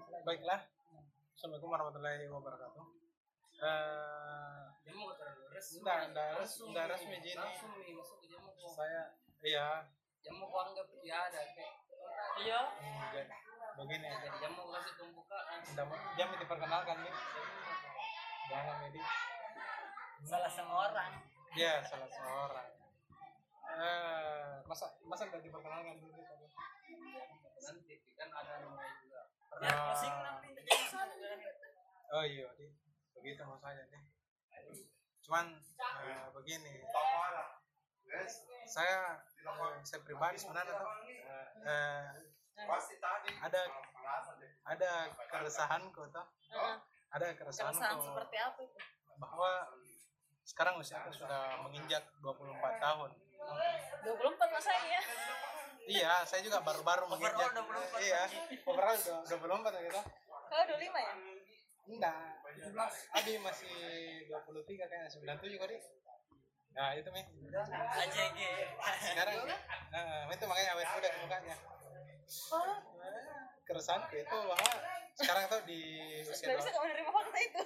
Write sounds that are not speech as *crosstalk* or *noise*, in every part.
baiklah assalamualaikum warahmatullahi wabarakatuh eh Jamu kok terlalu resmi. Nggak, nggak res- Langsung nggak nih, resmi gini. Langsung nih masuk ke jamu kok. saya iya Jamu kok anggap ya ada kayak. Iya. jadi begini Jadi jamu kasih pembukaan. Jam diperkenalkan nih jangan ini Salah seorang. dia salah seorang eh masa masa nggak diperkenalkan gitu Nanti kan ada namanya juga. Ya, closing nanti sana. oh iya di. Begitu maksudnya nih cuman eh, begini. Saya saya pribadi sebenarnya tuh eh, ada ada keresahanku tuh. Ada keresahanku. Keresahan seperti apa itu? bahwa sekarang usiaku sudah menginjak 24 tahun. 24 masa ya? Iya saya juga baru-baru menginjak. 24. iya. overall udah 24 gitu Kau 25 ya? enggak. Abi masih 23 kayaknya 97 kali. Nah itu mi. AJG. sekarang nah, itu makanya awet muda mukanya. Oh, keresahan itu bahwa sekarang tuh di usia nggak bisa dua- kamu menerima fakta itu.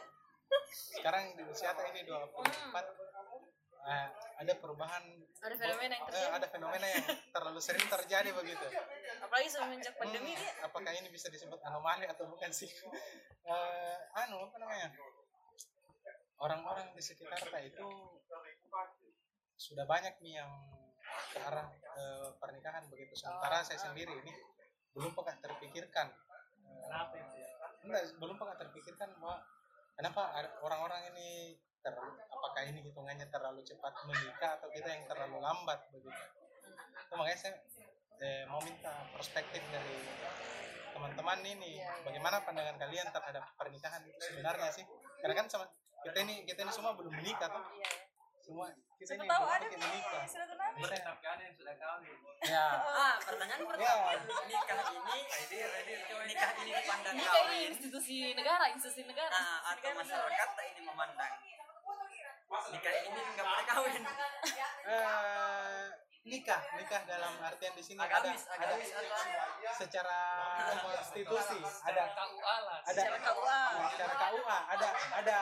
sekarang di usia tuh ini 24 eh, ada perubahan Ada fenomena yang eh, terjadi. ada fenomena yang terlalu sering terjadi begitu Apalagi semenjak pandemi Hmm, dia. apakah ini bisa disebut anomali atau bukan sih *laughs* Eh, anu apa namanya orang-orang di sekitar kita itu sudah banyak nih yang ke arah eh, pernikahan begitu sementara saya sendiri ini belum pernah terpikirkan Kenapa ya? enggak belum pernah terpikirkan bahwa kenapa orang-orang ini ter, apakah ini hitungannya terlalu cepat menikah atau kita yang terlalu lambat begitu itu makanya saya eh, mau minta perspektif dari teman-teman ini Iya, iya. bagaimana pandangan kalian terhadap pernikahan itu sebenarnya sih karena kan sama kita ini kita ini semua belum menikah tuh Iya, ya. semua kita Siapa ini tahu belum ada menikah. Tapi ada yang sudah kawin. ya *laughs* Ah, pertanyaan Ya. pertama. Nikah ini nikah ini dipandang Ini kayak kawin. institusi negara, institusi negara. Nah, atau masyarakat ini memandang nikah ini nggak boleh kawin. eh, nikah nikah dalam artian di sini Agamis, ada ada agamis atau secara konstitusi ada KUA lah. ada Secara KUA. secara KUA ada ada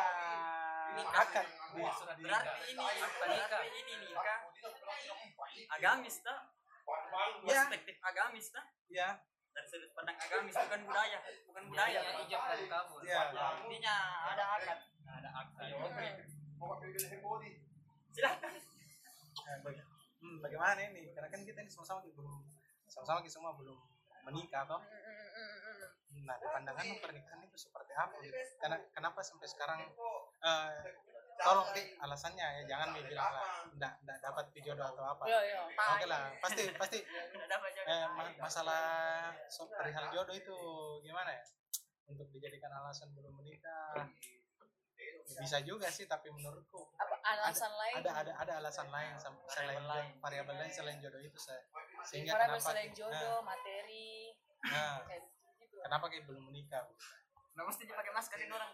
akad di, Surat. Berarti ini berarti ini nikah agamis tak? Ya. Perspektif agamis tak? ya Dari sudut pandang agamis bukan budaya, bukan budaya. Ijab dan kabul. ya Intinya ada akad. Ada Silakan. Eh, baga- hmm, bagaimana ini? Karena kan kita ini sama-sama belum sama-sama kita semua belum menikah toh. Nah di pandangan pernikahan itu seperti apa? Gitu karena kenapa sampai sekarang eh, tolong deh alasannya ya jangan nih bilang lah enggak enggak dapat video atau apa. Iya, iya. oke lah pasti pasti. *laughs* Eh, ma- masalah so, perihal jodoh itu gimana ya? Untuk dijadikan alasan belum menikah bisa juga sih tapi menurutku Apa alasan lain? ada ada ada alasan lain selain lain. variabel lain selain jodoh itu se- sehingga Variabel kenapa selain jodoh, materi, nah, nah, kayak gitu. kenapa kayak belum menikah Nggak mesti dipakai masker ini orang.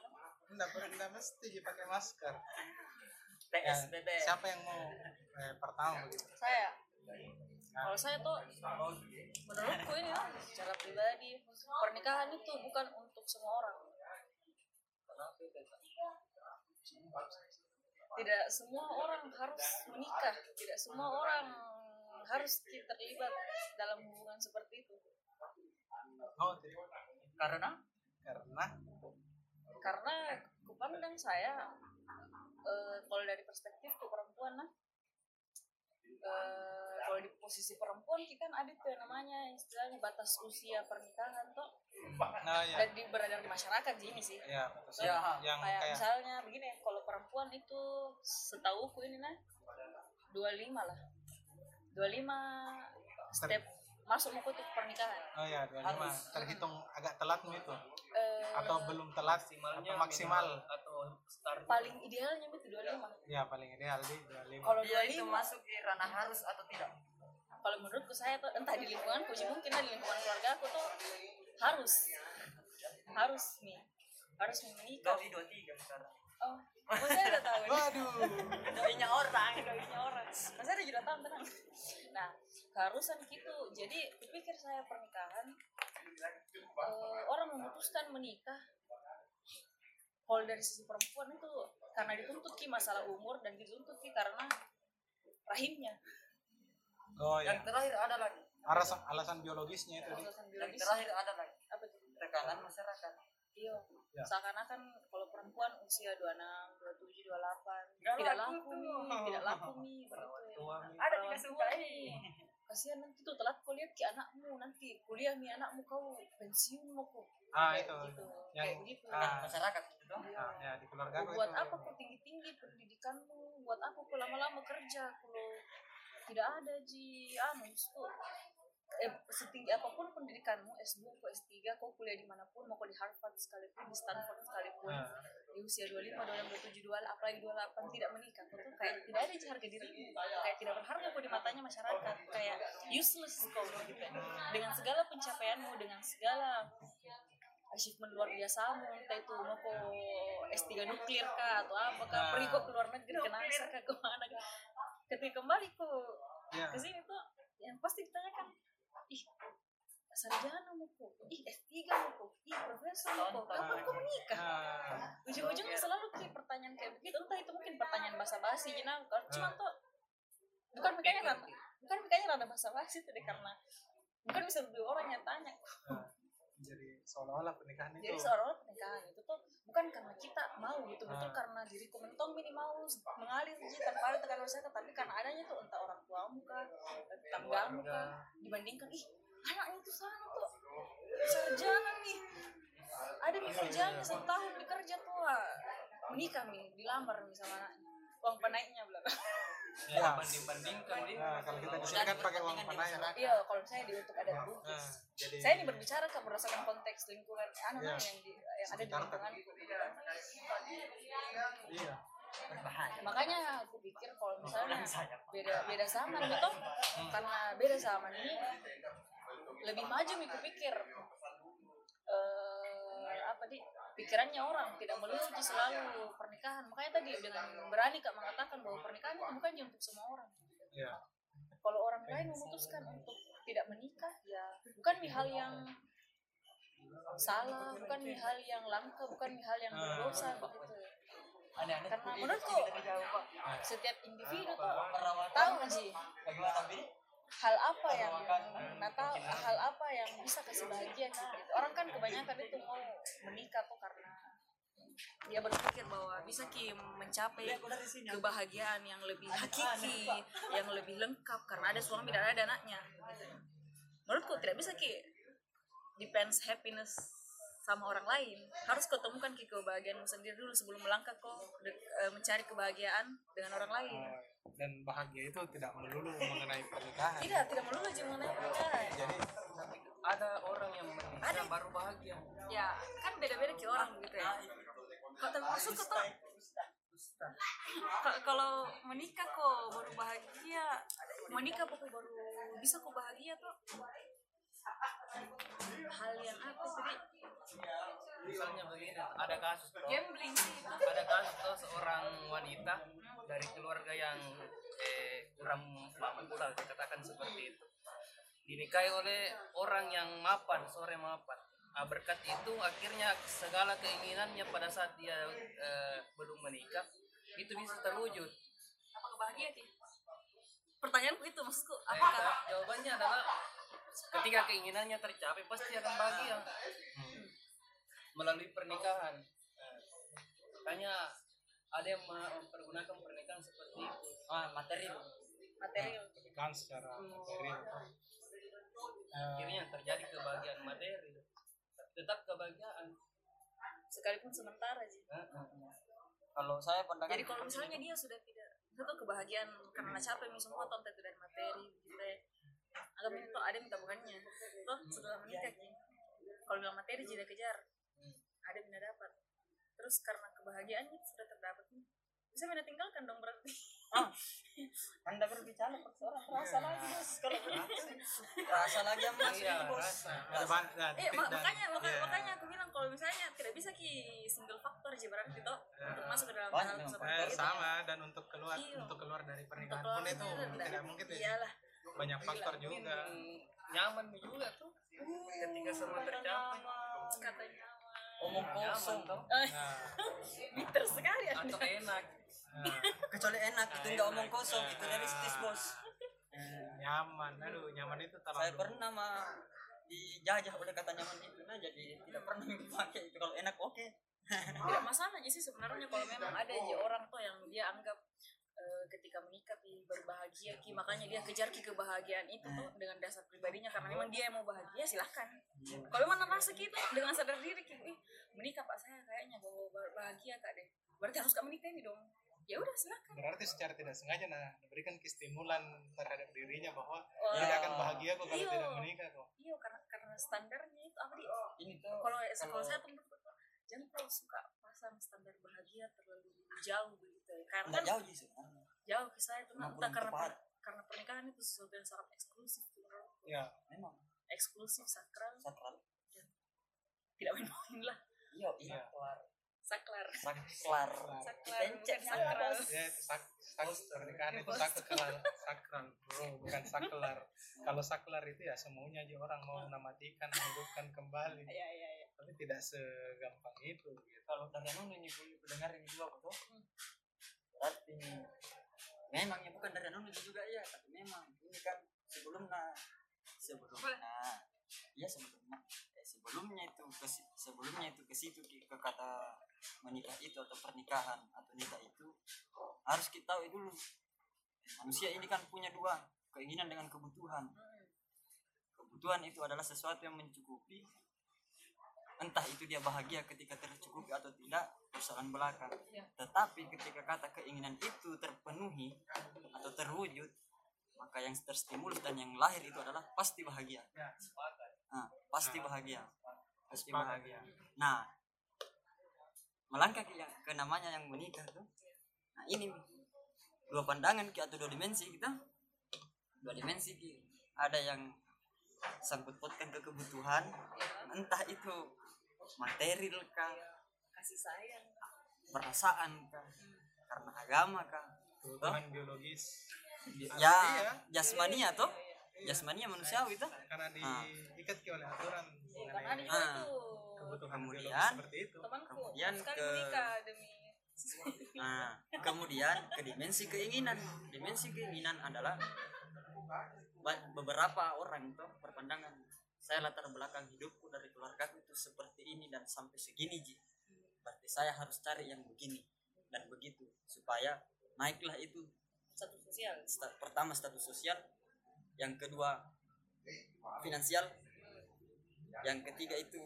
enggak perlu enggak mesti pakai masker ya, PSBB. siapa yang mau eh, pertama begitu Saya, Nah, kalau saya tuh menurutku ini ya, secara pribadi pernikahan itu bukan untuk semua orang. Tidak semua orang harus menikah, tidak semua orang harus terlibat dalam hubungan seperti itu. oh. Karena karena Karena kupandang saya eh, kalau dari perspektif ke perempuan nah eh, kalau di posisi perempuan kita kan ada tuh yang namanya istilahnya batas usia pernikahan tuh. Nah ya. Dan di beredar di masyarakat sih ini sih. Ya betul. Ya, yang kayak kayak misalnya begini kalau perempuan itu setahuku ini nah 25 lah. 25 step masuk mau ke pernikahan. Oh ya 25 terhitung agak telat nih itu. Eh, atau belum telat atau maksimal. atau start. Paling idealnya itu 25 ya paling ideal di 25 kalau dia itu 25 masuk di ranah harus atau tidak? kalau menurutku saya tuh entah di lingkunganku sih mungkin di lingkungan keluarga aku tuh harus. Harus nih. Harus nih menikah. Doi dua tiga sekarang. oh masa saya udah tahu waduh. Doinya orang. Doinya orang. Masa ada juta tahun tenang. Nah keharusan gitu jadi kupikir saya pernikahan eh, orang memutuskan menikah kalau dari sisi perempuan itu karena dituntut ki masalah umur dan dituntut ki karena rahimnya oh ya Yang terakhir ada lagi. alasan alasan biologisnya itu alasan Yang biologis terakhir ada lagi. apa tuh Tekanan masyarakat. iya Ya. seakan-akan kalau perempuan usia 26, 27, 28 Nggak tidak laku laku nih tidak laku nih begitu nih. Ada tua suka. Kasihan nanti tuh telat kau lihat ki anakmu nanti kuliah nih anakmu kau pensiun mau kok ah itu gitu. yang kayak begitu ah, Masyarakat gitu. ah, ya di keluarga aku buat itu apa kau tinggi tinggi pendidikanmu buat apa kau lama-lama kerja kalau tidak ada ji anu tuh eh, setinggi apa pun pendidikanmu S2 kau S3 kau kuliah di mana pun mau kau di Harvard sekalipun di Stanford sekalipun Ah. Di usia 25, 26, 27, 28 apalagi 28 tidak menikah kau tuh kayak tidak ada harga dirimu kayak tidak berharga kau di matanya masyarakat kayak useless kau gitu. Dengan segala pencapaianmu dengan segala achievement luar biasa entah itu mau kau S3 nuklir kah atau apa kah pergi kau ke luar negeri ke NASA kah ke mana kah. Ketika kembali kau ya. ke sini tuh yang pasti ditanyakan ih sarjana mau kok ih S3 mau kok kok kapan kau menikah? Ah, ujung-ujungnya selalu kayak pertanyaan kayak begitu. Entah itu mungkin pertanyaan basa-basi gitu cuma tuh bukan makanya rada bukan makanya rada basa-basi tuh deh karena bukan bisa dua orang yang tanya. Jadi seolah-olah pernikahan itu jadi seolah-olah pernikahan itu tuh bukan karena kita mau gitu betul Ah. karena diriku mentong ini mau mengalir aja tanpa ada tekanan masyarakat tapi karena adanya tuh entah orang tuamu kah tetanggamu kah dibandingkan ih anaknya tuh sana tuh sarjana nih ada nih kerjanya satu tahun bekerja tuh ah. menikah nih dilamar nih sama anaknya. Uang penaiknya belum ya. Banding-bandingkan dia Nah, kalau kita di sini kan pakai uang panai iya kalau misalnya di untuk adat nah, bugis jadi saya ini berbicara kan berdasarkan konteks lingkungan anu Iya. yang di yang ada di lingkungan iya. Berbahaya. makanya aku pikir kalau misalnya beda beda zaman gitu karena beda zaman ini lebih maju nih kupikir eh apa di pikirannya orang tidak melulu di selalu pernikahan. Makanya tadi dengan berani kak mengatakan bahwa pernikahan itu bukan untuk semua orang. Iya. Kalau orang lain memutuskan untuk tidak menikah ya bukan nih hal yang salah bukan nih hal yang langka bukan nih hal yang berdosa begitu. Aneh-aneh. karena menurutku setiap individu tuh Perawatan. tahu nggak sih? Bagaimana? Hal apa yang Natal hal apa yang bisa kasih bahagia gitu. Orang kan kebanyakan itu mau menikah tuh karena dia berpikir bahwa bisa ki mencapai kebahagiaan yang lebih hakiki, yang lebih lengkap karena ada suami dan ada anaknya. gitu. Menurutku tidak bisa ki depends happiness sama orang lain harus kau temukan ki kebahagiaanmu sendiri dulu sebelum melangkah kau eh, mencari kebahagiaan dengan orang lain dan bahagia itu tidak melulu mengenai pernikahan. Tidak tidak melulu aja mengenai pernikahan. Jadi ada orang yang menikah baru bahagia. Ya kan beda-beda ki orang gitu ya. Kok tapi maksudku tuh ka- kalau menikah kok baru bahagia? Menikah kok baru bisa kok bahagia tuh hal yang apa tadi misalnya begini ada kasus toh, gambling sih itu. Ada kasus toh seorang wanita dari keluarga yang eh, kurang mampu lah dikatakan seperti itu. Dinikahi oleh orang yang mapan sore mapan. Nah, berkat itu akhirnya segala keinginannya pada saat dia eh, belum menikah itu bisa terwujud. Apa bahagia sih pertanyaanku itu maksudku Eh, apakah jawabannya adalah ketika keinginannya tercapai pasti akan bahagia. Melalui pernikahan. Makanya ada yang mempergunakan pernikahan Ah, materi. material pernikahan secara materi. Eh, akhirnya terjadi kebahagiaan materi. Tetap kebahagiaan. Sekalipun sementara sih Kalau saya pandangan jadi kalau misalnya dia sudah tidak itu kebahagiaan karena capek nih semua tonton dari materi gitu ya. Agak tuh ada yang tabungannya tuh setelah menikah Ki. kalau bilang materi tidak kejar. Ada yang tidak dapat. Terus karena kebahagiaannya sudah terdapat. nih bisa mina tinggalkan dong berarti? *laughs* Anda berbicara orang rasa lagi bos. Kalau *laughs* rasa. lagi yang masuk Iya, bos. rasa. ban- nah, Eh, dan- makanya makanya, iya. makanya aku bilang kalau misalnya tidak bisa ki single factor sih berarti toh untuk masuk ke dalam hal seperti Eh, itu. sama dan untuk keluar Iya. untuk keluar dari pernikahan keluar pun itu tidak mungkin ya. iyalah. Banyak faktor juga. nyaman juga tuh. Ketika semua tercapai. kata nyaman. Omong kosong. toh. *laughs* nah, bitter sekali atau enak *laughs* kecuali enak itu nggak omong kosong itu realistis bos. Eh, nyaman. Aduh nyaman itu saya terlalu pernah mah dijajah oleh kata nyaman itu nah jadi tidak pernah dipakai. Itu kalau enak oke. *laughs* Tidak masalah aja sih sebenarnya kalau memang ada aja orang tuh yang dia anggap eh, ketika menikah ki berbahagia ki. Makanya dia kejar ki kebahagiaan itu tuh dengan dasar pribadinya karena memang dia yang mau bahagia silahkan. Kalau memang merasa gitu dengan sadar diri ki. Menikah pak saya kayaknya mau bahagia kak deh. Berarti harus kak menikah ini dong ya udah silahkan berarti secara tidak sengaja nah memberikan stimulan terhadap dirinya bahwa Wah. tidak akan bahagia kok kalau Iya. tidak menikah kok iya karena karena standarnya itu apa di ini tuh kalau kalau kalau- saya tuh jangan terlalu suka pasang standar bahagia terlalu jauh begitu ya karena nggak kan jauh sih sebenarnya jauh ke saya tuh Emang entah karena tepat. karena pernikahan itu sesuatu yang sangat eksklusif menurutku. ya memang eksklusif sakral sakral tidak main-main lah iya Iya. iya kelar saklar. Saklar. Saklar Pencet bukan sakral ya itu sak, sak pernikahan itu sakral sakral bro bukan *laughs* saklar. Kalau saklar itu ya semuanya aja orang mau menamatikan menghidupkan kembali. Ya ya ya tapi tidak segampang itu gitu. kalau dari anu ini pendengar ini juga betul berarti memangnya bukan dari ini juga ya tapi memang ini kan sebelumnya. Sebelumnya. Iya sebelumnya. eh, sebelumnya itu ke sebelumnya itu ke situ ke kata menikah itu atau pernikahan atau nikah itu harus kita tahu dulu. Manusia ini kan punya dua keinginan dengan kebutuhan. Kebutuhan itu adalah sesuatu yang mencukupi entah itu dia bahagia ketika tercukupi atau tidak persoalan belakang tetapi ketika kata keinginan itu terpenuhi atau terwujud maka yang terstimulus dan yang lahir itu adalah pasti bahagia. Nah, pasti bahagia pasti bahagia nah melangkah ke, ke namanya yang menikah tuh. Nah ini dua pandangan ki atau dua dimensi kita. Dua dimensi ki. Ada yang sangkut pautkan ke kebutuhan entah itu material kah kasih sayang perasaan kah karena agama kah. Kebutuhan biologis. Ya Iya. jasmania toh jasmania manusiawi toh karena Ah. diikat ki oleh aturan ada mengenai juga Ah. tuh kebutuhan biologis Kemudian- seperti itu temanku Kemudian ke- demi Nah, *laughs* kemudian ke dimensi keinginan. Dimensi keinginan adalah beberapa orang itu berpandangan saya latar belakang hidupku dari keluarga itu seperti ini dan sampai segini ji. Berarti saya harus cari yang begini dan begitu supaya naiklah itu satu sosial sta- pertama status sosial, yang kedua finansial, yang ketiga itu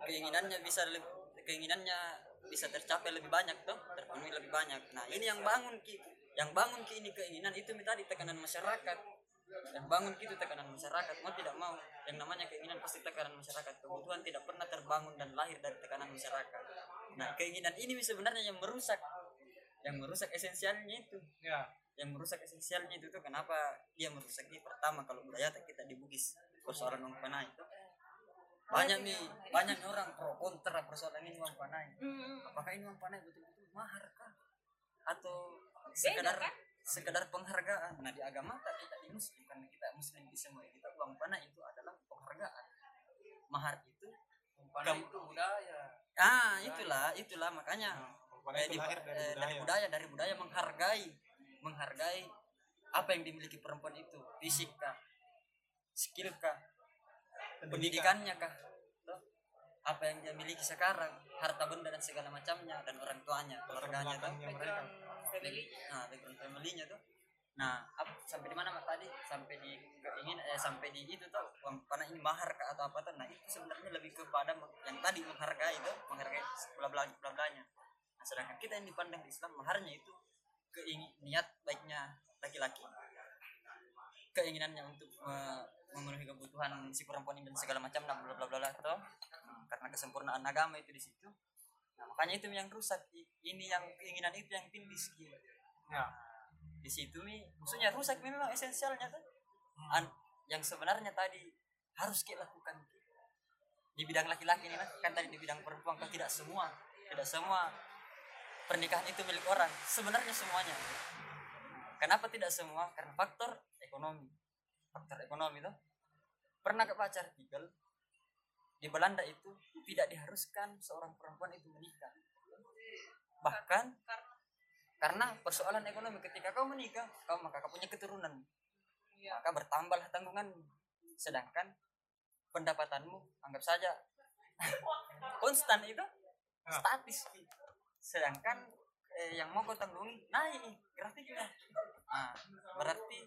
keinginannya bisa keinginannya bisa tercapai lebih banyak tuh terpenuhi lebih banyak. Nah ini yang bangun ki yang bangun ki ini keinginan itu tadi tekanan masyarakat. Yang bangun itu tekanan masyarakat. Mau tidak mau yang namanya keinginan pasti tekanan masyarakat. Kebutuhan tidak pernah terbangun dan lahir dari tekanan masyarakat. Nah keinginan ini sebenarnya yang merusak yang merusak esensialnya itu. Ya yang merusak esensialnya itu tuh kenapa dia merusak ini pertama kalau budaya kita di Bugis persoalan uang panah itu banyak nih banyak nih orang pro kontra persoalan ini uang. Hmm. apakah ini uang panah betul-betul mahar kah? Atau sekedar kan? sekedar penghargaan? Nah di agama tak kita di muslim karena kita muslim di semua kita uang panah itu adalah penghargaan. Mahar itu Pada itu budaya. Ah itulah itulah makanya Rupanya eh, itu di- lahir dari eh, budaya dari budaya menghargai menghargai apa yang dimiliki perempuan itu fisik kah skill kah pendidikannya kah apa yang dia miliki sekarang harta benda dan segala macamnya dan orang tuanya keluarganya tuh nah background family-nya tuh nah ap- sampai di mana Mak, tadi sampai di keinginan eh, sampai di itu tuh uang panah ini mahar kah atau apa tuh nah itu sebenarnya lebih kepada yang tadi menghargai itu menghargai bla bla bla blanya nah, sedangkan kita yang dipandang di Islam maharnya itu keingin niat baiknya laki-laki. Keinginannya untuk me- memenuhi kebutuhan si perempuan ini dan segala macam nah bla bla bla bla toh Hmm, karena kesempurnaan agama itu di situ. Nah, makanya itu yang rusak. Ini yang keinginan itu yang tindis gitu ya. Di situ nih maksudnya rusak memang esensialnya tuh An- yang sebenarnya tadi harus kita lakukan. Di bidang laki-laki nih Mas. kan tadi di bidang perempuan kan tidak semua. Tidak semua pernikahan itu milik orang sebenarnya semuanya. Kenapa tidak semua? Karena faktor ekonomi. Faktor ekonomi tuh pernah ke pacar tinggal di Belanda itu tidak diharuskan seorang perempuan itu menikah. Bahkan Karena persoalan ekonomi ketika kau menikah kau maka kau punya keturunan. Iya. maka bertambahlah tanggungan sedangkan pendapatanmu anggap saja *laughs* konstan itu Ah. statis sedangkan eh, yang mau kau tanggungi naik grafiknya nah berarti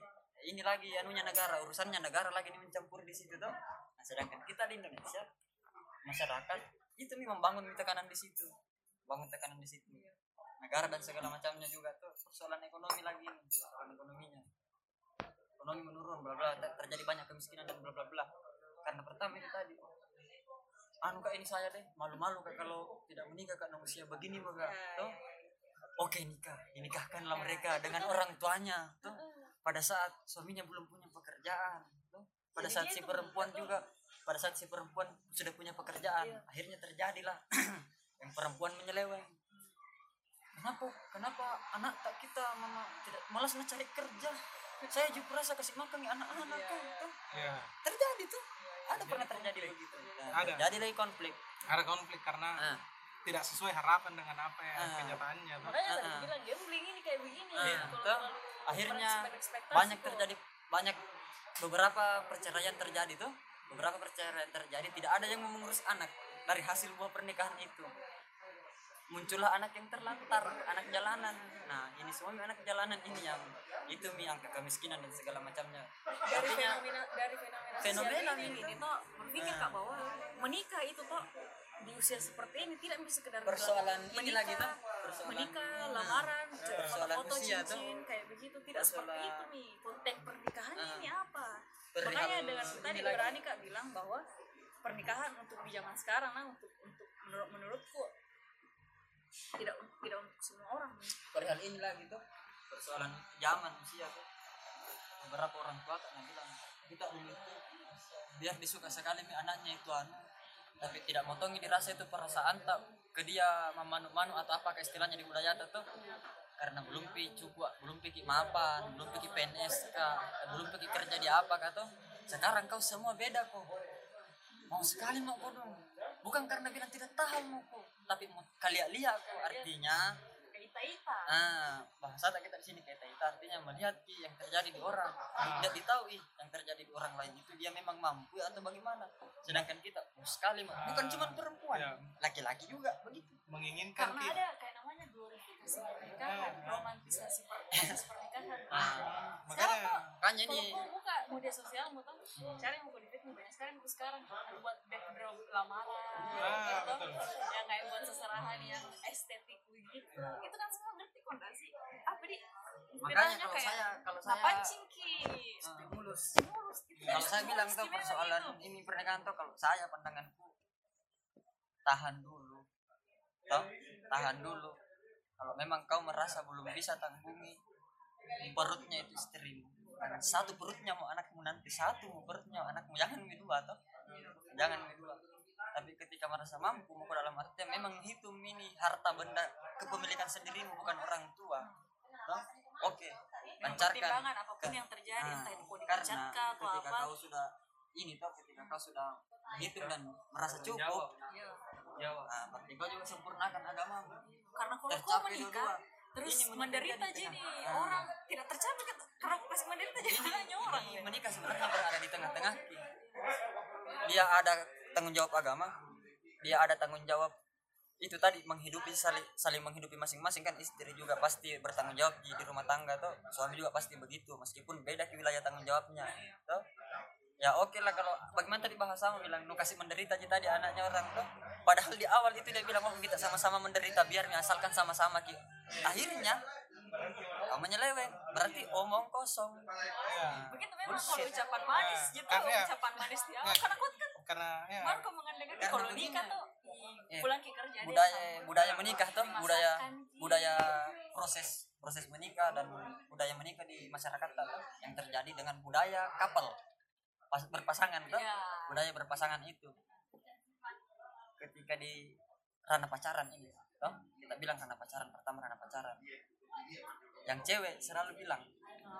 ini lagi anunya negara urusannya negara lagi mencampur di situ tuh nah, sedangkan kita di Indonesia masyarakat itu nih membangun tekanan di situ. Bangun tekanan di situ. Negara dan segala macamnya juga tuh persoalan ekonomi lagi nih, persoalan ekonominya. Ekonomi menurun bla bla ter- terjadi banyak kemiskinan dan bla bla bla. Karena pertama itu tadi anu kak ini saya deh malu-malu kak kalau tidak menikah karena usia begini maka tuh oke nikah. Dinikahkanlah mereka dengan orang tuanya. Tuh pada saat suaminya belum punya pekerjaan. Tuh pada Jadi saat si perempuan juga pada saat si perempuan sudah punya pekerjaan Iya. akhirnya terjadilah *clears throat* yang perempuan menyeleweng. Kenapa? Kenapa anak tak kita mama tidak malas nak cari kerja? Saya juga rasa kasih makan nih anak-anak Iya. kan tuh ya terjadi tuh ada pernah terjadi begitu Nah, Ada. terjadi lagi konflik ada konflik karena Ah, tidak sesuai harapan dengan apa yang Ah. kenyataannya tuh. makanya Ah, tadi ah. bilang gambling ini kayak begini Ah, betul. terlalu akhirnya banyak kok. terjadi banyak beberapa perceraian terjadi tuh beberapa perceraian terjadi tidak ada yang mengurus anak dari hasil buah pernikahan itu muncullah anak yang terlantar anak jalanan nah ini semua anak jalanan ini yang itu mi angka kemiskinan dan segala macamnya dari Artinya, fenomena dari fenomena, Fenomena ini, ini toh berpikir Nah. kak bahwa menikah itu toh di usia seperti ini tidak bisa sekedar Persoalan bilang ini menikah, lagi, toh. Persoalan- menikah nah. lamaran Persoalan foto usia, toh. cincin kayak begitu tidak seperti Persoalan- itu nih konteks pernikahan Ah. ini apa makanya dengan tadi berani kak bilang bahwa pernikahan untuk di zaman sekarang nah untuk untuk menurut menurutku tidak tidak untuk semua orang. Perihal ini lagi tuh persoalan zaman usia tuh. Beberapa orang tua kan bilang kita dulu itu. Biar disuka sekali anaknya itu anu tapi tidak motongi dirasa itu perasaan tak ke dia memanu-manu atau apa ke istilahnya di budaya tuh karena belum pi cukup belum pi mapan belum pi PNS kah belum pi kerja di apa kah tuh sekarang kau semua beda kok. Mau sekali mau kau dong bukan karena bilang tidak tahu mau kok tapi mau kalian lihat kok artinya kayak ita ita Ah, bahasa tak kita di sini kayak itu artinya melihat Ki, yang terjadi di orang, tidak ditahu ih, yang terjadi di orang lain itu dia memang mampu atau bagaimana. Sedangkan kita oh, sekali bukan cuma perempuan, Ya. laki-laki juga begitu. menginginkan karena ada glorifikasi pernikahan romantisasi proses pernikahan. Ah, makanya makanya kalau ini kau buka media sosial mau tahu cari mau di Facebook banyak sekali aku sekarang. Buat background lamaran Ah, gitu. yang kayak buat seserahan yang estetik begitu itu kan semua ngerti sih? Apa di makanya kalau kayak saya kalau nah saya pancing ki ah, mulus. mulus gitu. Kalau saya bilang tuh persoalan gitu? ini pernikahan tuh kalau saya pandanganku tahan dulu. Toh, tahan dulu. Kalau memang kau merasa belum bisa tanggungi perutnya itu istrimu. Dan satu perutnya mau anakmu nanti satu mau perutnya mau anakmu jangan dua toh. Jangan mi dua. Tapi ketika merasa mampu mau dalam artinya memang hitung ini harta benda kepemilikan sendirimu bukan orang tua. Toh? Oke, lancarkan. pertimbangan apa pun yang terjadi Ah, entah itu karena atau ketika apa kau sudah ini toh ketika kau sudah menghitung dan merasa cukup Iya. jawab nah berarti kau juga sempurnakan agamamu karena kalau kau Tercapai menikah terus Ini menderita jadi tengah. Ah. orang tidak tercapai kan? Karena aku kasih menderita jadi hanya orang ini menikah sebenarnya berada di tengah-tengah. Dia ada tanggung jawab agama. Dia ada tanggung jawab itu tadi menghidupi saling, saling menghidupi masing-masing kan? Istri juga pasti bertanggung jawab di, di rumah tangga tuh suami juga pasti begitu meskipun beda ke wilayah tanggung jawabnya tuh ya oke lah kalau bagaimana tadi bahasamu bilang nu kasih menderita aja tadi anaknya orang tuh padahal di awal itu dia bilang oh kita sama-sama menderita biar asalkan sama-sama ki. Akhirnya kamu menyeleweng. Berarti omong kosong. Ya, begitu memang kalau ucapan manis gitu karena ya- ucapan manis di awal ya. karena kau kan? karena ya baru kau mengandalkan kalau nikah tuh Eh, pulang ke kerja dia budaya budaya menikah tuh budaya budaya proses proses menikah dan budaya menikah di masyarakat tuh yang terjadi dengan budaya couple pas berpasangan tuh. Iya. budaya berpasangan itu ketika di ranah pacaran ini toh kita bilang ranah pacaran pertama ranah pacaran. Yang cewek selalu bilang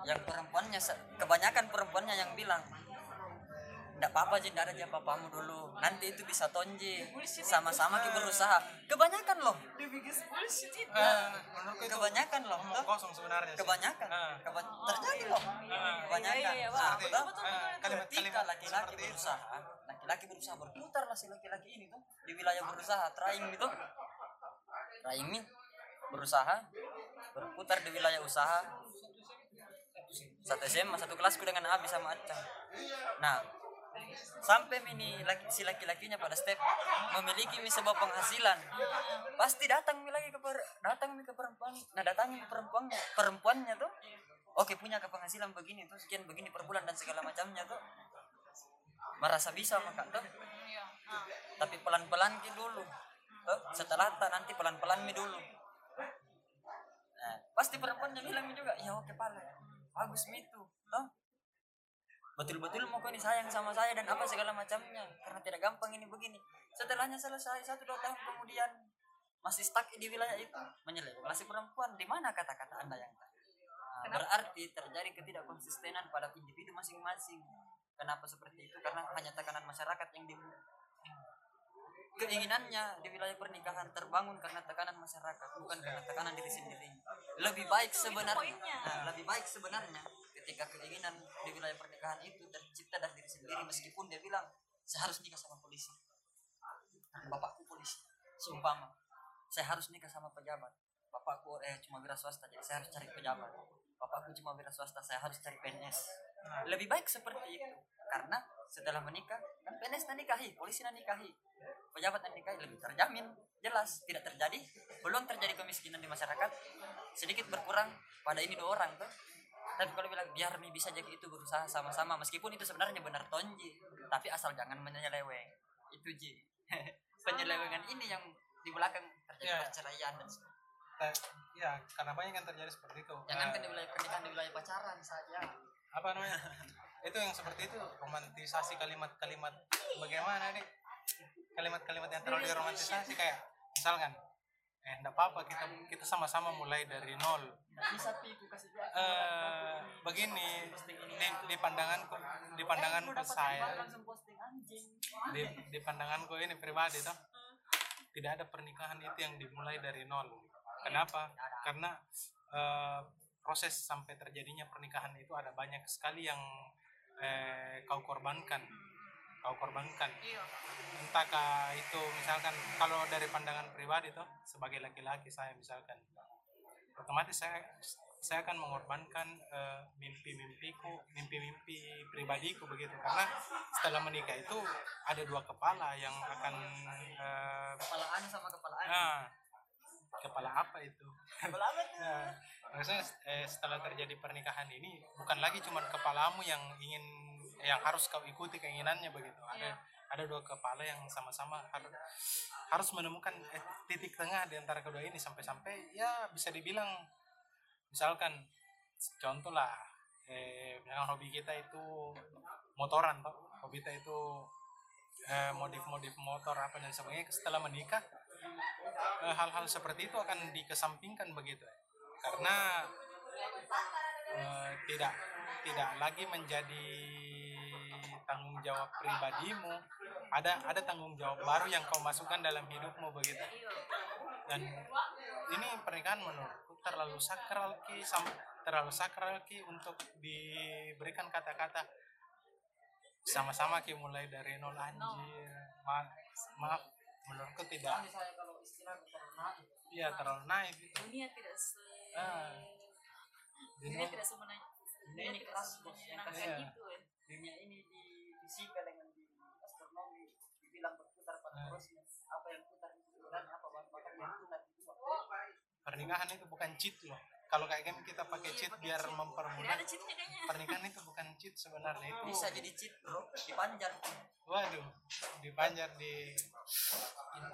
yang perempuannya kebanyakan perempuannya yang bilang ndak apa-apa ndak ada aja papamu dulu. Nanti itu bisa tonje sama-sama kita berusaha. Kebanyakan loh. The biggest bullshit itu menurutku itu kebanyakan loh ngomong kosong sebenarnya sih. kebanyakan. Ah. Keba- terjadi loh. Kebanyakan. Iya, iya, iya, kalimat-kalimat ketika laki-laki berusaha laki-laki berusaha berputar lah si laki-laki ini tuh. Di wilayah berusaha trying itu trying berusaha berputar di wilayah usaha. Satu SMA satu kelasku dengan Abi sama Acang nah sampai ini laki, si laki-lakinya pada step memiliki mi sebuah penghasilan. Pasti datang mi lagi ke per, datang ke perempuan nah datangi ke perempuannya perempuannya tuh oke punya ke penghasilan begini tuh sekian begini per bulan dan segala macamnya tuh merasa bisa maka tuh Iya. Ah. tapi pelan-pelan ki dulu. Tuh setelah ta nanti pelan-pelan mi dulu. Nah, pasti perempuannya bilang juga ya oke pala bagus mi itu tuh betul-betul mau kau ini sayang sama saya dan apa segala macamnya karena tidak gampang ini begini. Setelahnya selesai satu dua tahun kemudian masih stuck di wilayah itu menyeleweng si perempuan. Di mana kata-kata anda yang tadi Nah, berarti terjadi ketidakkonsistenan pada individu masing-masing kenapa seperti itu? Karena hanya tekanan masyarakat yang di keinginannya di wilayah pernikahan terbangun karena tekanan masyarakat bukan karena tekanan diri sendiri. Lebih baik sebenarnya. nah, lebih baik sebenarnya ketika keinginan di wilayah pernikahan itu tercipta dari diri sendiri meskipun dia bilang saya harus nikah sama polisi. Bapakku polisi. Seumpama saya harus nikah sama pejabat. Bapakku eh cuma wira swasta jadi saya harus cari pejabat. Bapakku cuma wira swasta saya harus cari PNS lebih baik seperti itu. Karena setelah menikah kan PNS nikahi polisi nikahi pejabat nikahi lebih terjamin jelas tidak terjadi belum terjadi kemiskinan di masyarakat sedikit berkurang pada ini dua orang tuh. Tapi kalau bilang biar mi bisa jadi itu berusaha sama-sama meskipun itu sebenarnya benar tonji tapi asal jangan menyeleweng. Itu ji. *laughs* Penyelewengan ini yang di belakang terjadi Ya. perceraian dan sebagainya. Ta- ya karena banyak yang terjadi seperti itu. Jangan Eh, kan di wilayah pernikahan di wilayah pacaran saja apa namanya? *laughs* Itu yang seperti itu romantisasi kalimat-kalimat. Bagaimana nih? Kalimat-kalimat yang terlalu diromantisasi kayak misalkan eh enggak apa-apa kita kita sama-sama mulai dari nol. Eh begini di, di pandanganku di pandanganku saya di, di pandanganku ini pribadi toh tidak ada pernikahan itu yang dimulai dari nol. Kenapa? Karena eh, proses sampai terjadinya pernikahan itu ada banyak sekali yang eh, kau korbankan. Kau korbankan. Iya. entahkah itu misalkan kalau dari pandangan pribadi toh sebagai laki-laki saya misalkan otomatis saya saya akan mengorbankan eh, mimpi-mimpiku mimpi-mimpi pribadiku begitu. Karena setelah menikah itu ada dua kepala yang akan eh, kepala anu sama kepala anu nah, kepala apa itu? Kepala apa tuh? Nah, *laughs* maksudnya eh, setelah terjadi pernikahan ini bukan lagi cuma kepalamu yang ingin yang harus kau ikuti keinginannya begitu. Ada ada dua kepala yang sama-sama harus harus menemukan eh, titik tengah di antara kedua ini sampai-sampai ya bisa dibilang misalkan contoh lah eh misalkan hobi kita itu motoran toh. Hobi kita itu eh, modif-modif motor apa dan sebagainya. Setelah menikah eh, hal-hal seperti itu akan dikesampingkan begitu karena eh, tidak tidak lagi menjadi tanggung jawab pribadimu ada ada tanggung jawab baru yang kau masukkan dalam hidupmu begitu. Dan ini pernikahan menurutku terlalu sakral ki terlalu sakral ki untuk diberikan kata-kata. Sama-sama ki mulai dari nol anjir. Ma- maaf menurutku tidak. Iya terlalu naif itu. Dunia tidak se Ah. dunia tidak Dunia ini keras, bos. Yang menyenangkan Iya. itu ya. Dunia ini di fisika dengan di astronomi dibilang berputar pada Nah. terusnya. Apa yang putar itu sebenarnya apa bahkan yang putar itu pernikahan itu bukan cheat loh. Kalau kayak game kita pakai Iya, cheat pakai biar cheat. mempermudah. Pernikahan itu bukan cheat sebenarnya itu. Bisa jadi cheat bro. Dipanjar. Waduh dipanjar di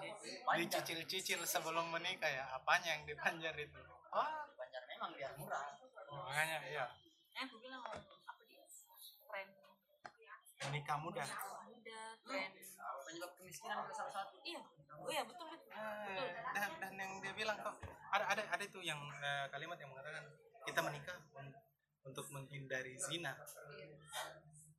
dipanjar. dicicil-cicil sebelum menikah ya. Apanya yang dipanjar itu? Oh biar murah. Makanya ya eh aku bilang apa dia? Tren menikah muda. Muda tren penyebab kemiskinan itu salah satu. Iya oh iya betul betul Eh, dan dan yang dia bilang kok ada ada ada itu yang eh, kalimat yang mengatakan kita menikah un- untuk menghindari zina.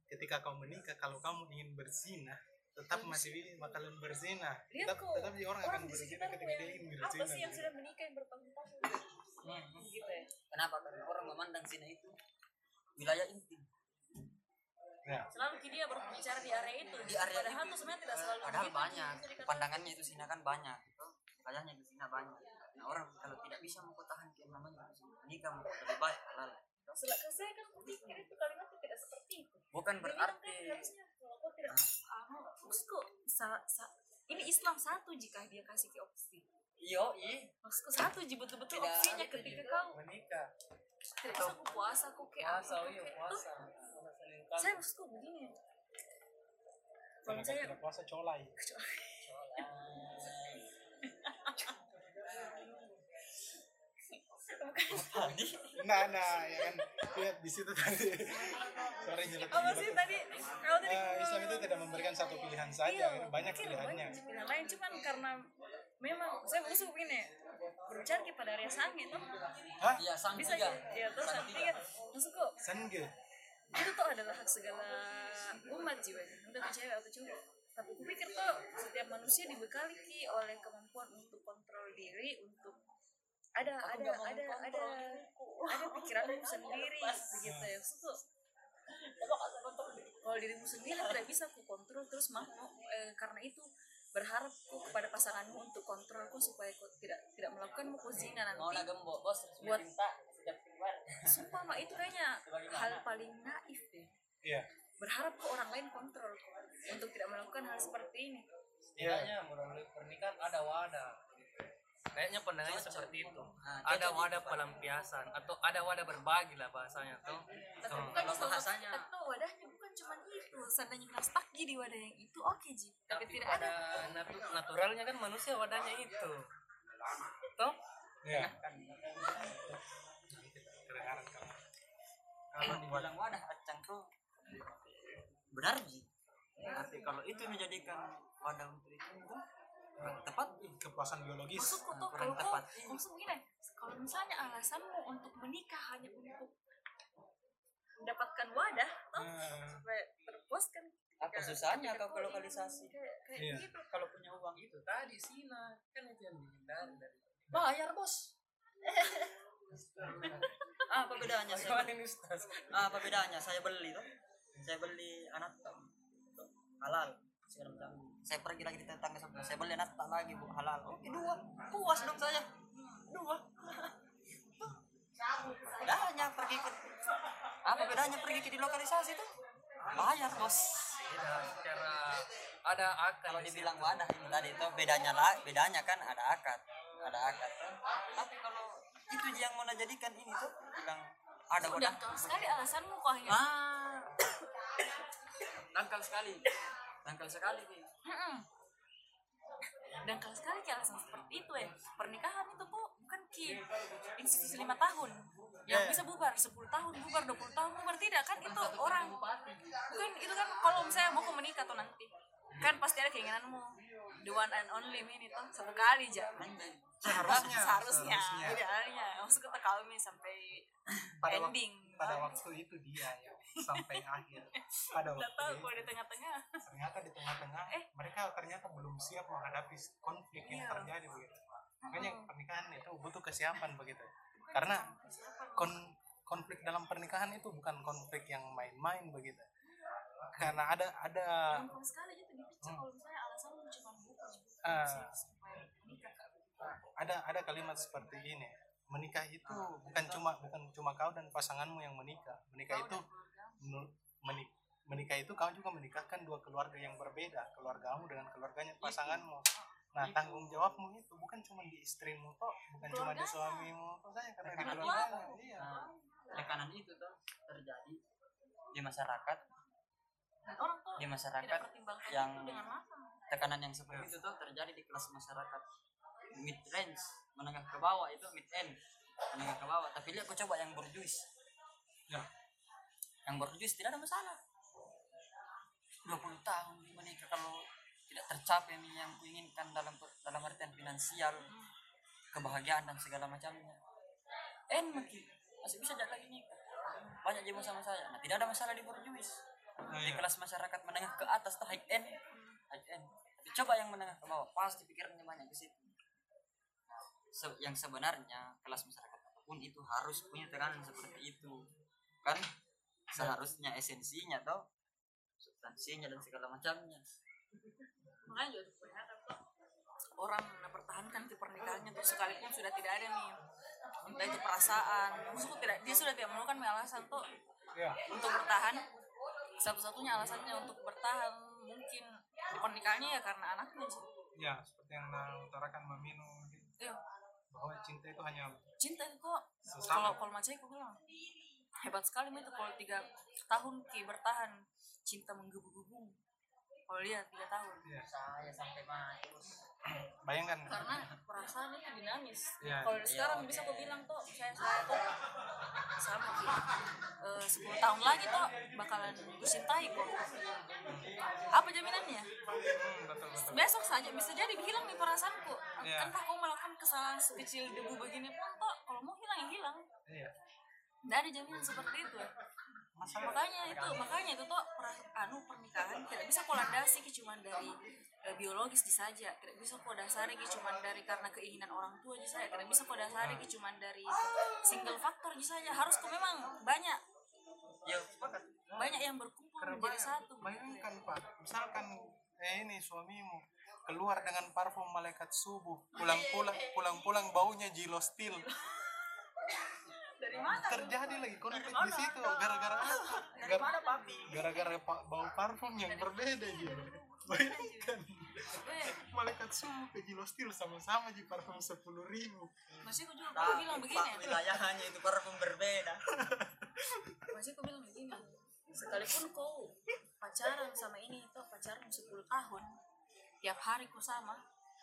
Ketika kau menikah kalau kamu ingin berzina tetap masih bakalan berzina. Tetap tetap orang, akan orang di berzina ketika dia ingin apa berzina sih yang sudah menikah yang bertahun-tahun gitu ya. Kenapa? Karena orang memandang zina itu wilayah intim ya. Selalu dia berbicara di area itu. Di area padahal itu. sebenarnya tidak selalu padahal begitu, banyak. Pandangannya itu zina kan banyak gitu. Kayaknya itu zina banyak. Nah orang kalau tidak bisa mempertahankan namanya itu zina nikah lebih baik halal. Sel- saya kan pikir itu kalimatnya tidak seperti itu. Bukan bilang berarti kan harusnya kalau tidak anu maksudku sa- sa- ini Islam satu jika dia kasih ke opsi iyo i maksudku satu ji betul-betul Tidak opsinya ketika gitu. kau menikah. Tidak bisa aku puasa aku kayak puasa apa, iya puasa. Saya maksudku begini. Kalau kalau saya tidak puasa colai. Tadi nah nah ya kan. Lihat di situ tadi. Sorry nyelot apa sih tadi kalau tadi Eh, Islam itu tidak memberikan satu pilihan saja Iya, banyak pilihannya. banyak pilihan lain cuman karena memang saya usul begini berbicara kepada area sange tuh hah? Iya sang bisa tiga. ya? Terus sang tiga. maksudku itu tuh adalah hak segala umat jiwa udah cewek atau cowok. Tapi aku pikir tuh setiap manusia dibekali ki oleh kemampuan untuk kontrol diri untuk ada Aku ada ada ada ada pikiranmu sendiri begitu ya Maksudku, kalau dirimu sendiri tidak bisa ku kontrol terus mau eh, karena itu berharap ku kepada pasanganmu untuk kontrolku supaya kau tidak tidak melakukan mau zina mau nanti na gembok bos Buat- minta setiap keluar. Sumpah mak itu kayaknya hal paling naif deh. Iya. Berharap ke orang lain kontrol untuk tidak melakukan hal seperti ini. Iya Setidaknya melalui pernikahan ada wadah. Kayaknya pandangannya seperti itu. Nah, Ada cocok wadah itu, pelampiasan atau ada wadah berbagi lah bahasanya tuh. tapi bukan kalau bahasanya. tapi tuh wadahnya bukan cuma itu. Seandainya kita stuck di wadah yang itu oke ji. Tapi, Tapi tidak ada natu- naturalnya kan manusia wadahnya itu. Toh? kedengaran kamu kalau dibilang wadah acang tuh benar ji. Tapi kalau itu menjadikan wadah untuk itu kurang tepat. Kepuasan biologis. Maksudku tuh kurang kalau kau tepat. maksud gini kalau misalnya alasanmu untuk menikah hanya untuk mendapatkan wadah toh, Eh, supaya terpuaskan apa susahnya kau ke lokalisasi? kayak, kayak Iya. gitu kalau punya uang itu Tadi sina kan itu yang dihindari dari. bayar bos. *laughs* Apa bedanya saya? Bagaimana ini Ustaz? apa bedanya? Saya beli tuh. Saya beli anak halal. Saya pergi lagi di tetangga sebelah saya. Beli anak lagi bu. Halal. Oke dua. Puas dong saya. Dua. *laughs* Bedanya pergi ke apa bedanya pergi ke di lokalisasi tuh bayar bos. Beda secara ada akal kalau di dibilang wadah ini tadi itu bedanya lah bedanya kan ada akad ada akad. Tapi kalau itu yang mau jadikan ini tuh bilang ada udah wadah. kau sekali alasanmu kok hanya ah. Dangkal sekali. Dangkal sekali dan kalau sekali alasan seperti itu ya. Pernikahan itu tuh bukan ki. Institusi lima tahun yang Yeah. bisa bubar 10 tahun bubar 20 tahun bubar tidak kan itu orang. Bukan itu kan kalau misalnya mau menikah tuh nanti. Kan pasti ada keinginanmu. The one and only ini tuh satu kali aja Seharusnya, seharusnya seharusnya. idealnya. Maksud kita kawin sampai pada waktu ending. pada waktu itu dia yang sampai *laughs* akhir. Pada waktu tahu kalau di tengah-tengah. Ternyata di tengah-tengah Eh. mereka ternyata belum siap menghadapi konflik yang Iya. terjadi begitu makanya pernikahan itu butuh kesiapan begitu karena kon konflik dalam pernikahan itu bukan konflik yang main-main begitu. Karena ada ada gampang sekali itu dipecah kalau misalnya alasanmu cuma bukan Ah. ada ada kalimat seperti ini menikah itu bukan cuma bukan cuma kau dan pasanganmu yang menikah. Menikah itu menur- meni- menikah itu kau juga menikahkan dua keluarga yang berbeda keluargamu dengan keluarganya pasanganmu nah tanggung jawabmu itu bukan cuma di istrimu toh bukan cuma di Keluarganya. suamimu toh saja karena di keluarganya tuamu. iya. Nah, tekanan itu tuh terjadi di masyarakat. Dan orang tuh di masyarakat yang itu dengan matang tekanan yang seperti itu tuh terjadi di kelas masyarakat. Mid range menengah ke bawah itu mid end menengah ke bawah. Tapi lihat aku coba yang borjuis Ya. yang borjuis tidak ada masalah. 20 tahun menikah kalau tidak tercapai yang kuinginkan dalam dalam artian finansial kebahagiaan dan segala macamnya. Enak masih bisa jalan lagi nikah banyak jemu sama saya. Nah tidak ada masalah di borjuis di iya. kelas masyarakat menengah ke atas tuh high end high end tapi coba yang menengah ke bawah. Pasti pikirannya banyak ke situ. Nah, se- yang sebenarnya kelas masyarakat apa pun itu harus punya tekanan seperti itu. Kan? Seharusnya esensinya toh substansinya dan segala macamnya makanya juga kebanyakan orang mempertahankan ke pernikahannya tuh sekalipun sudah tidak ada nih entah itu perasaan. Maksudku tidak dia sudah tidak menemukan alasan tuh Iya. untuk bertahan. Satu-satunya alasannya untuk bertahan mungkin pernikahannya ya karena anaknya sih. Ya, seperti yang Anda utarakan Mamino iya. Bahwa cinta itu hanya cinta itu kok Sesama. kalau kalau macam aku bilang hebat sekali itu kalau tiga tahun ki bertahan cinta menggebu-gebu kalau dia tiga tahun. Ya, saya sampai mati *clears throat* bayangkan. Karena perasaan itu dinamis Iya. kalau sekarang Iya, bisa aku bilang tuh saya saya tuh sama. Eh, 10 tahun lagi tuh bakalan dicintai kok. Apa jaminannya? Hmm, betul betul. besok saja bisa jadi hilang nih perasaanku. Iya. entah kau melakukan kesalahan sekecil debu begini pun toh kalau mau hilang ya hilang. Iya. tidak ada jaminan seperti itu makanya itu makanya itu tuh per- anu pernikahan tidak bisa kau landasi ki cuma dari eh, biologis di saja tidak bisa kau dasari cuma dari karena keinginan orang tua aja. Saja tidak bisa kau dasari cuma dari single faktor aja. Saja harus kau memang banyak ya sepakat. banyak yang berkumpul Karena menjadi bayang- satu bayangkan Pak, misalkan eh ini suamimu keluar dengan parfum malaikat subuh, pulang-pulang pulang-pulang baunya jilostil. Dari mana? Terjadi lagi konflik di situ? Gara-gara dari mana papi? Gara-gara bau parfum yang berbeda gitu. Bayangkan malaikat subuh ke jilostil sama-sama di parfum sepuluh ribu. masih aku juga aku bilang begini. Ya. wilayahnya itu parfum berbeda. Masih aku bilang begini. Sekalipun kau pacaran sama ini itu pacaran 10 tahun tiap hari kau sama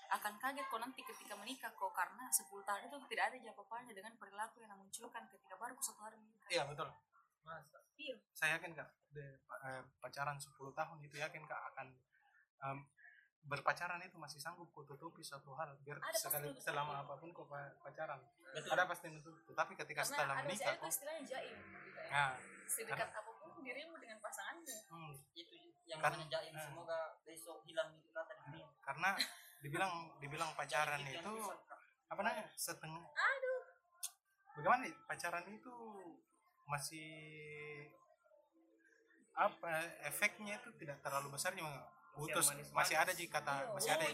akan kaget kau nanti ketika menikah kau karena 10 tahun itu tidak ada apa-apanya dengan perilaku yang munculkan ketika baru satu hari menikah. Iya betul. iya. Saya yakin kak, de, eh, pacaran 10 tahun itu yakin kak akan em, berpacaran itu masih sanggup kau tutupi satu hal biar Ada pasti sekali nutup. selama apa pun kau pa- pacaran. Betul. ada pasti nutup tapi ketika karena setelah ada menikah itu kok istilahnya jaim nah, sedekat apa pun dirimu dengan pasanganmu. Hmm, itu yang namanya jaim. eh. semoga besok hilang itu kata. Di dunia karena dibilang dibilang pacaran itu apa namanya setengah. Aduh. Bagaimana nih, pacaran itu masih apa efeknya itu tidak terlalu besar cuma putus manis-manis. masih ada ji kata masih ada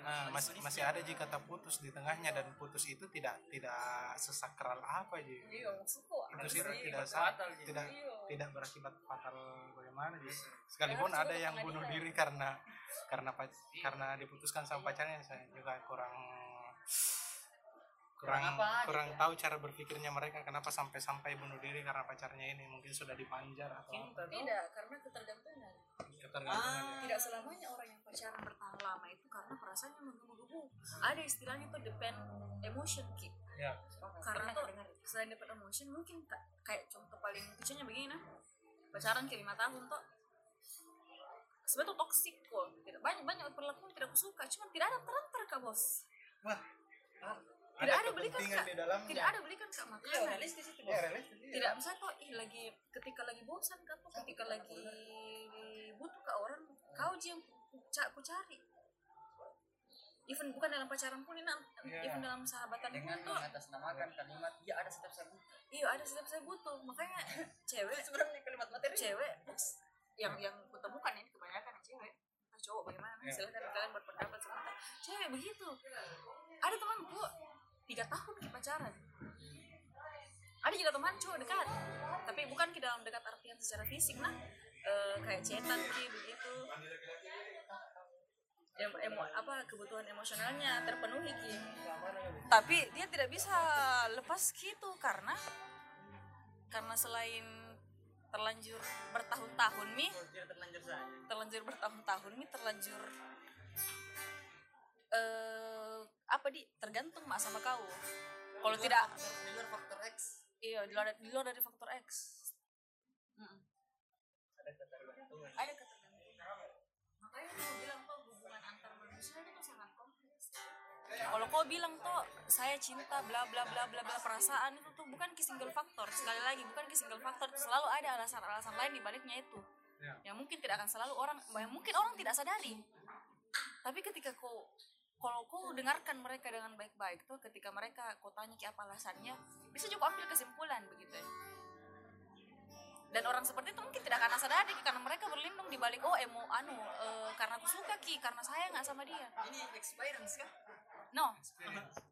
Nah, masih masih ada ji kata putus di tengahnya dan putus itu tidak tidak sesakral apa ji iya maksudku putus itu tidak tidak iya. tidak berakibat fatal bagaimana ji sekalipun harus ada yang bunuh diri karena karena karena diputuskan sama pacarnya saya juga kurang kurang Kurang apa kurang tahu cara berpikirnya mereka kenapa sampai sampai bunuh diri karena pacarnya ini mungkin sudah dipanjar atau cinta tidak karena ketergantungan. Ketergantungan ya. tidak selamanya orang yang pacaran bertahan lama itu karena perasaannya menggebu-gebu. Ada istilahnya tuh depend emotion ki. Ya. Karena tuh selain depend emotion mungkin ka- kayak contoh paling kecilnya begini nah pacaran ke lima tahun tuh sebenarnya tuh toxic kok tidak banyak banyak perlakuan tidak aku suka cuma tidak ada terang kak bos. Wah. Tidak ada belikan, Kak. tidak ada belikan kak makanan. realistis itu ya realistis iya. tidak misalnya tuh ih lagi ketika lagi bosan kak tuh ketika lagi butuh kak orang kau aja yang ku, ca- ku cari. Even bukan dalam pacaran pun ini Iya. even dalam sahabatan dengan pun tuh mengatasnamakan kalimat ya ada setiap saya butuh iya ada setiap saya butuh. Makanya *laughs* cewek sebenarnya kalimat materi? cewek yang yang kutemukan ini kebanyakan cewek. Cowok bagaimana? Iya. silahkan kalian berpendapat sebentar cewek begitu. Ada temanku tiga tahun di pacaran. Ada juga teman cowok dekat tapi bukan ke dalam dekat artian secara fisik nah Eh, kayak cetan ki begitu. Em, emo- apa kebutuhan emosionalnya terpenuhi ki tapi dia tidak bisa lepas gitu karena karena selain terlanjur bertahun-tahun tidak terlanjur bertahun-tahun nih terlanjur eh apa di? Tergantung mak sama kau. Kalau tidak di luar faktor X. Iya di luar di luar dari faktor X. Mm-mm. ada ketergantungan. Ada ketergantungan kalau kau bilang tuh saya cinta bla bla bla bla bla perasaan itu tuh bukan ke single faktor sekali lagi bukan ke single faktor selalu ada alasan-alasan lain di baliknya itu. Ya. yang mungkin tidak akan selalu orang yang mungkin orang tidak sadari. Tapi ketika kau kalau kau dengarkan mereka dengan baik-baik tuh ketika mereka kau tanya ke apa alasannya bisa juga ambil kesimpulan begitu ya. Dan orang seperti itu mungkin tidak akan sadari karena mereka berlindung di balik oh emo anu eh, karena aku suka ki karena saya nggak sama dia. Ini experience kan no.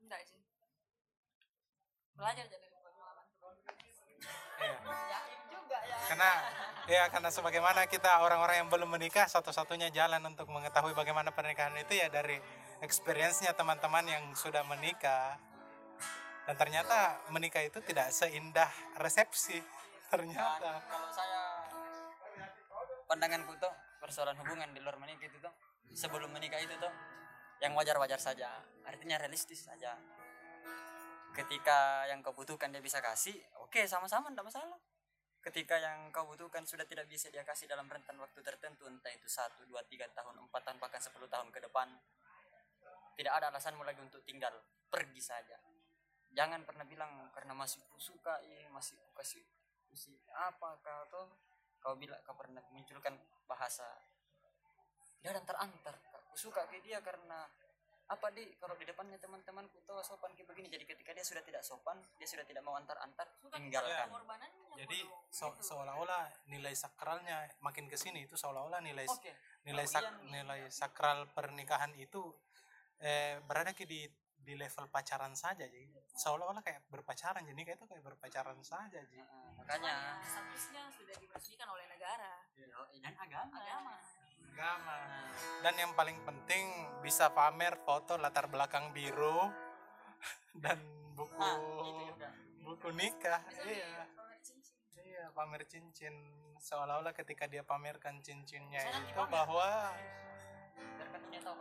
Enggak sih. Belajar jadi pengalaman. Iya. yakin juga ya. Karena ya karena sebagaimana kita orang-orang yang belum menikah satu-satunya jalan untuk mengetahui bagaimana pernikahan itu ya dari experience-nya teman-teman yang sudah menikah. Dan ternyata menikah itu tidak seindah resepsi Dan ternyata kalau saya pandanganku tuh persoalan hubungan di luar menikah itu tuh sebelum menikah itu tuh yang wajar-wajar saja. Artinya realistis saja. Ketika yang kau butuhkan dia bisa kasih oke sama-sama tidak masalah. Ketika yang kau butuhkan sudah tidak bisa dia kasih dalam rentan waktu tertentu entah itu satu dua tiga tahun empat tahun bahkan 10 tahun ke depan tidak ada alasanmu lagi untuk tinggal. Pergi saja. Jangan pernah bilang karena masih ku suka eh, masih ku kasih masih apa kau tuh kau bilang kau pernah munculkan bahasa. Tidak ada antar-antar aku suka ke dia karena apa di? Kalau di depannya teman-temanku tuh sopan kayak begini. Jadi ketika dia sudah tidak sopan dia sudah tidak mau antar-antar tinggalkan. pengorbanannya jadi se- seolah-olah nilai sakralnya makin ke sini. Itu seolah-olah nilai oke. nilai sak, nilai sakral pernikahan itu eh, berada di di level pacaran saja jadi seolah-olah kayak berpacaran jadi kayak itu kayak berpacaran saja jadi makanya. Statusnya sudah diresmikan oleh negara. Yoi, dan agama. Agama agama dan yang paling penting bisa pamer foto latar belakang biru *laughs* dan buku nah itu juga buku nikah. Bisa iya. pamer cincin. iya pamer cincin. Seolah-olah ketika dia pamerkan cincinnya nanti itu pamer. bahwa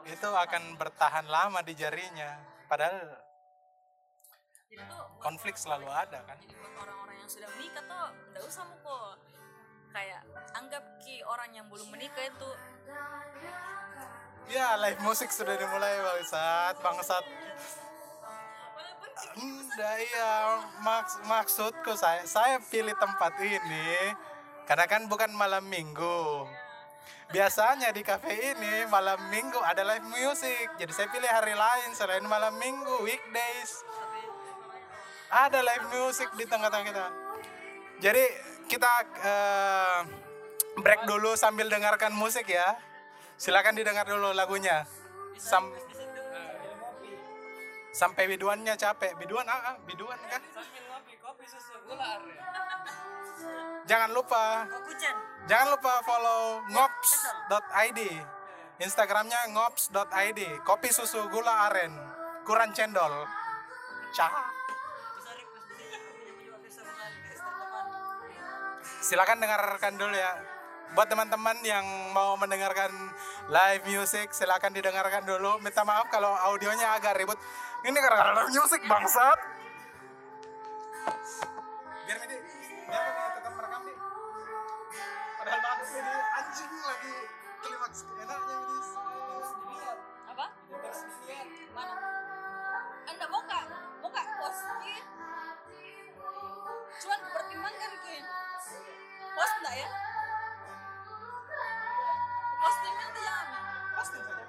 itu akan bertahan lama di jarinya. Padahal konflik selalu ada kan? jadi buat orang-orang yang sudah menikah tuh nggak usah mau kok kayak anggap ki orang yang belum menikah itu. Ya live musik sudah dimulai bangsat bangsat. Enggak iya. maks maksudku saya saya pilih tempat ini karena kan bukan malam minggu. Biasanya di cafe ini malam minggu ada live music. Jadi saya pilih hari lain selain malam minggu weekdays. Ada live music di tengah-tengah kita. Jadi kita eh, break dulu sambil dengarkan musik ya. Silakan didengar dulu lagunya. Sam- sampai biduannya capek. Biduan ah, ah biduan kan? Sambil ngopi kopi susu gula aren. Jangan lupa jangan lupa follow ngops.id instagramnya ngops.id kopi susu gula aren. Kurang cendol. Cah silakan dengarkan dulu ya. Buat teman-teman yang mau mendengarkan live music silakan didengarkan dulu. Minta maaf kalau audionya agak ribut. Ini gara-gara live music bangsat. Biar ini biar ini tetap merekam nih. Padahal bagus ini. Anjing lagi klimaks. Enaknya ya? Nanti jangan pasti saja